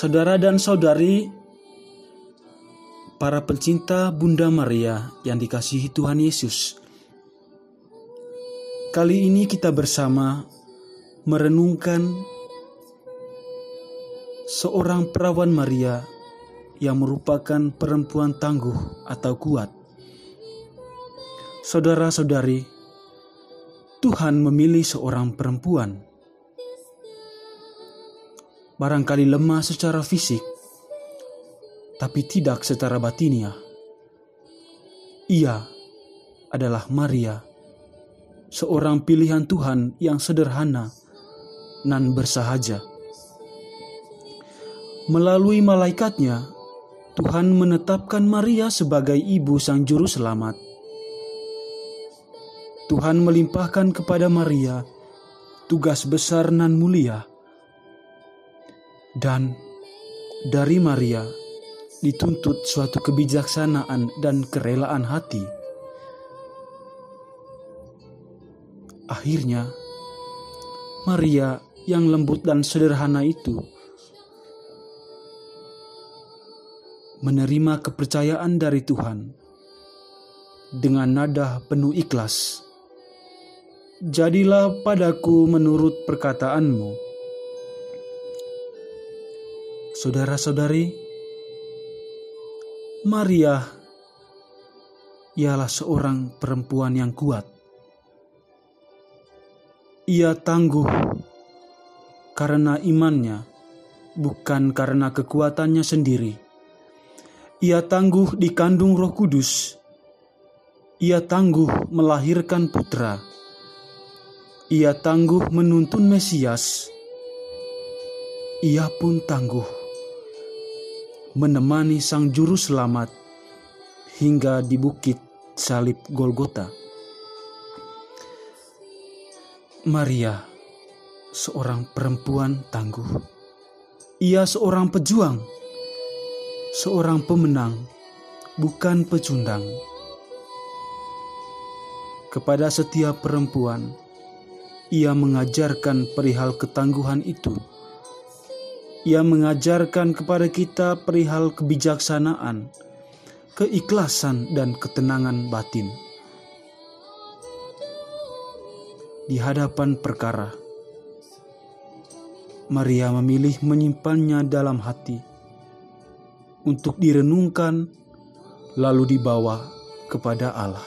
Saudara dan saudari, para pencinta Bunda Maria yang dikasihi Tuhan Yesus, kali ini kita bersama merenungkan seorang perawan Maria yang merupakan perempuan tangguh atau kuat. Saudara-saudari, Tuhan memilih seorang perempuan barangkali lemah secara fisik, tapi tidak secara batinia. Ia adalah Maria, seorang pilihan Tuhan yang sederhana dan bersahaja. Melalui malaikatnya, Tuhan menetapkan Maria sebagai ibu sang juru selamat. Tuhan melimpahkan kepada Maria tugas besar nan mulia dan dari Maria dituntut suatu kebijaksanaan dan kerelaan hati. Akhirnya, Maria yang lembut dan sederhana itu menerima kepercayaan dari Tuhan dengan nada penuh ikhlas. Jadilah padaku menurut perkataanmu Saudara-saudari, Maria ialah seorang perempuan yang kuat. Ia tangguh karena imannya, bukan karena kekuatannya sendiri. Ia tangguh dikandung Roh Kudus. Ia tangguh melahirkan putra. Ia tangguh menuntun Mesias. Ia pun tangguh menemani sang juru selamat hingga di bukit salib Golgota. Maria, seorang perempuan tangguh. Ia seorang pejuang, seorang pemenang, bukan pecundang. Kepada setiap perempuan, ia mengajarkan perihal ketangguhan itu ia mengajarkan kepada kita perihal kebijaksanaan, keikhlasan, dan ketenangan batin. Di hadapan perkara, Maria memilih menyimpannya dalam hati untuk direnungkan, lalu dibawa kepada Allah.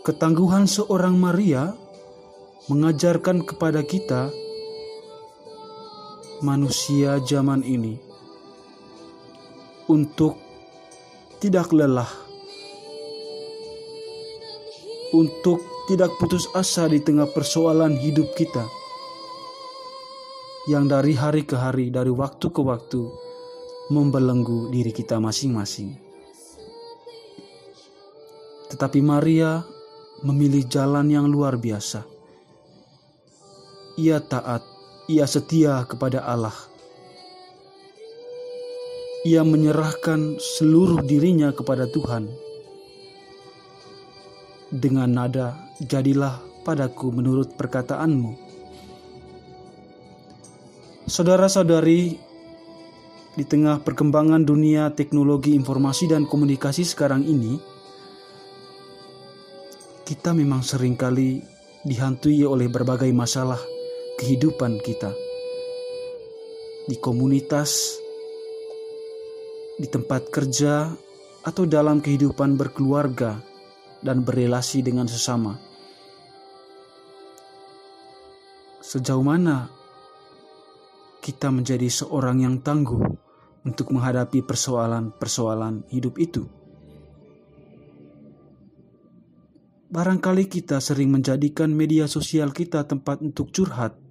Ketangguhan seorang Maria mengajarkan kepada kita manusia zaman ini untuk tidak lelah, untuk tidak putus asa di tengah persoalan hidup kita yang dari hari ke hari, dari waktu ke waktu membelenggu diri kita masing-masing. Tetapi Maria memilih jalan yang luar biasa ia taat, ia setia kepada Allah. Ia menyerahkan seluruh dirinya kepada Tuhan. Dengan nada, jadilah padaku menurut perkataanmu. Saudara-saudari, di tengah perkembangan dunia teknologi informasi dan komunikasi sekarang ini, kita memang sering kali dihantui oleh berbagai masalah kehidupan kita di komunitas, di tempat kerja, atau dalam kehidupan berkeluarga dan berrelasi dengan sesama. Sejauh mana kita menjadi seorang yang tangguh untuk menghadapi persoalan-persoalan hidup itu? Barangkali kita sering menjadikan media sosial kita tempat untuk curhat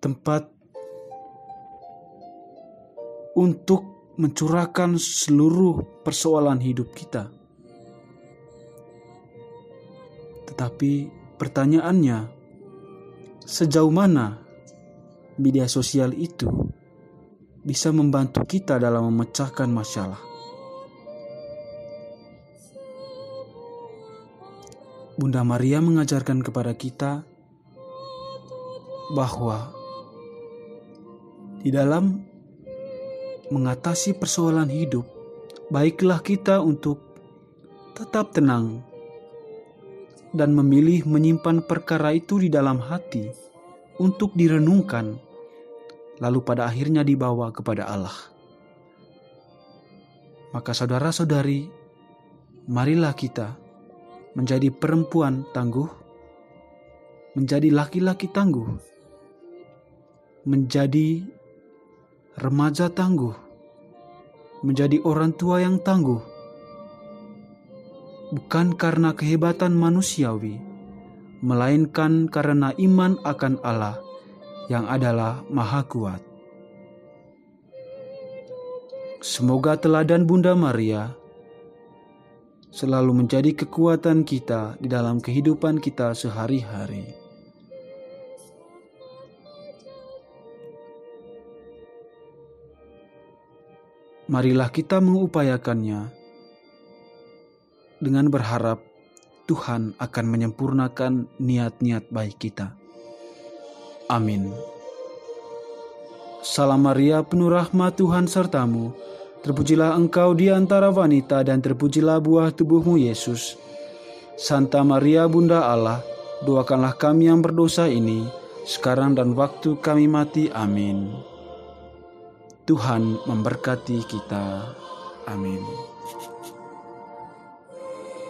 tempat untuk mencurahkan seluruh persoalan hidup kita. Tetapi pertanyaannya, sejauh mana media sosial itu bisa membantu kita dalam memecahkan masalah? Bunda Maria mengajarkan kepada kita bahwa di dalam mengatasi persoalan hidup, baiklah kita untuk tetap tenang dan memilih menyimpan perkara itu di dalam hati untuk direnungkan, lalu pada akhirnya dibawa kepada Allah. Maka, saudara-saudari, marilah kita menjadi perempuan tangguh, menjadi laki-laki tangguh, menjadi remaja tangguh, menjadi orang tua yang tangguh, bukan karena kehebatan manusiawi, melainkan karena iman akan Allah yang adalah Maha Kuat. Semoga teladan Bunda Maria selalu menjadi kekuatan kita di dalam kehidupan kita sehari-hari. Marilah kita mengupayakannya dengan berharap Tuhan akan menyempurnakan niat-niat baik kita. Amin. Salam Maria, penuh rahmat Tuhan sertamu. Terpujilah engkau di antara wanita dan terpujilah buah tubuhmu Yesus. Santa Maria Bunda Allah, doakanlah kami yang berdosa ini, sekarang dan waktu kami mati. Amin. Tuhan memberkati kita. Amin.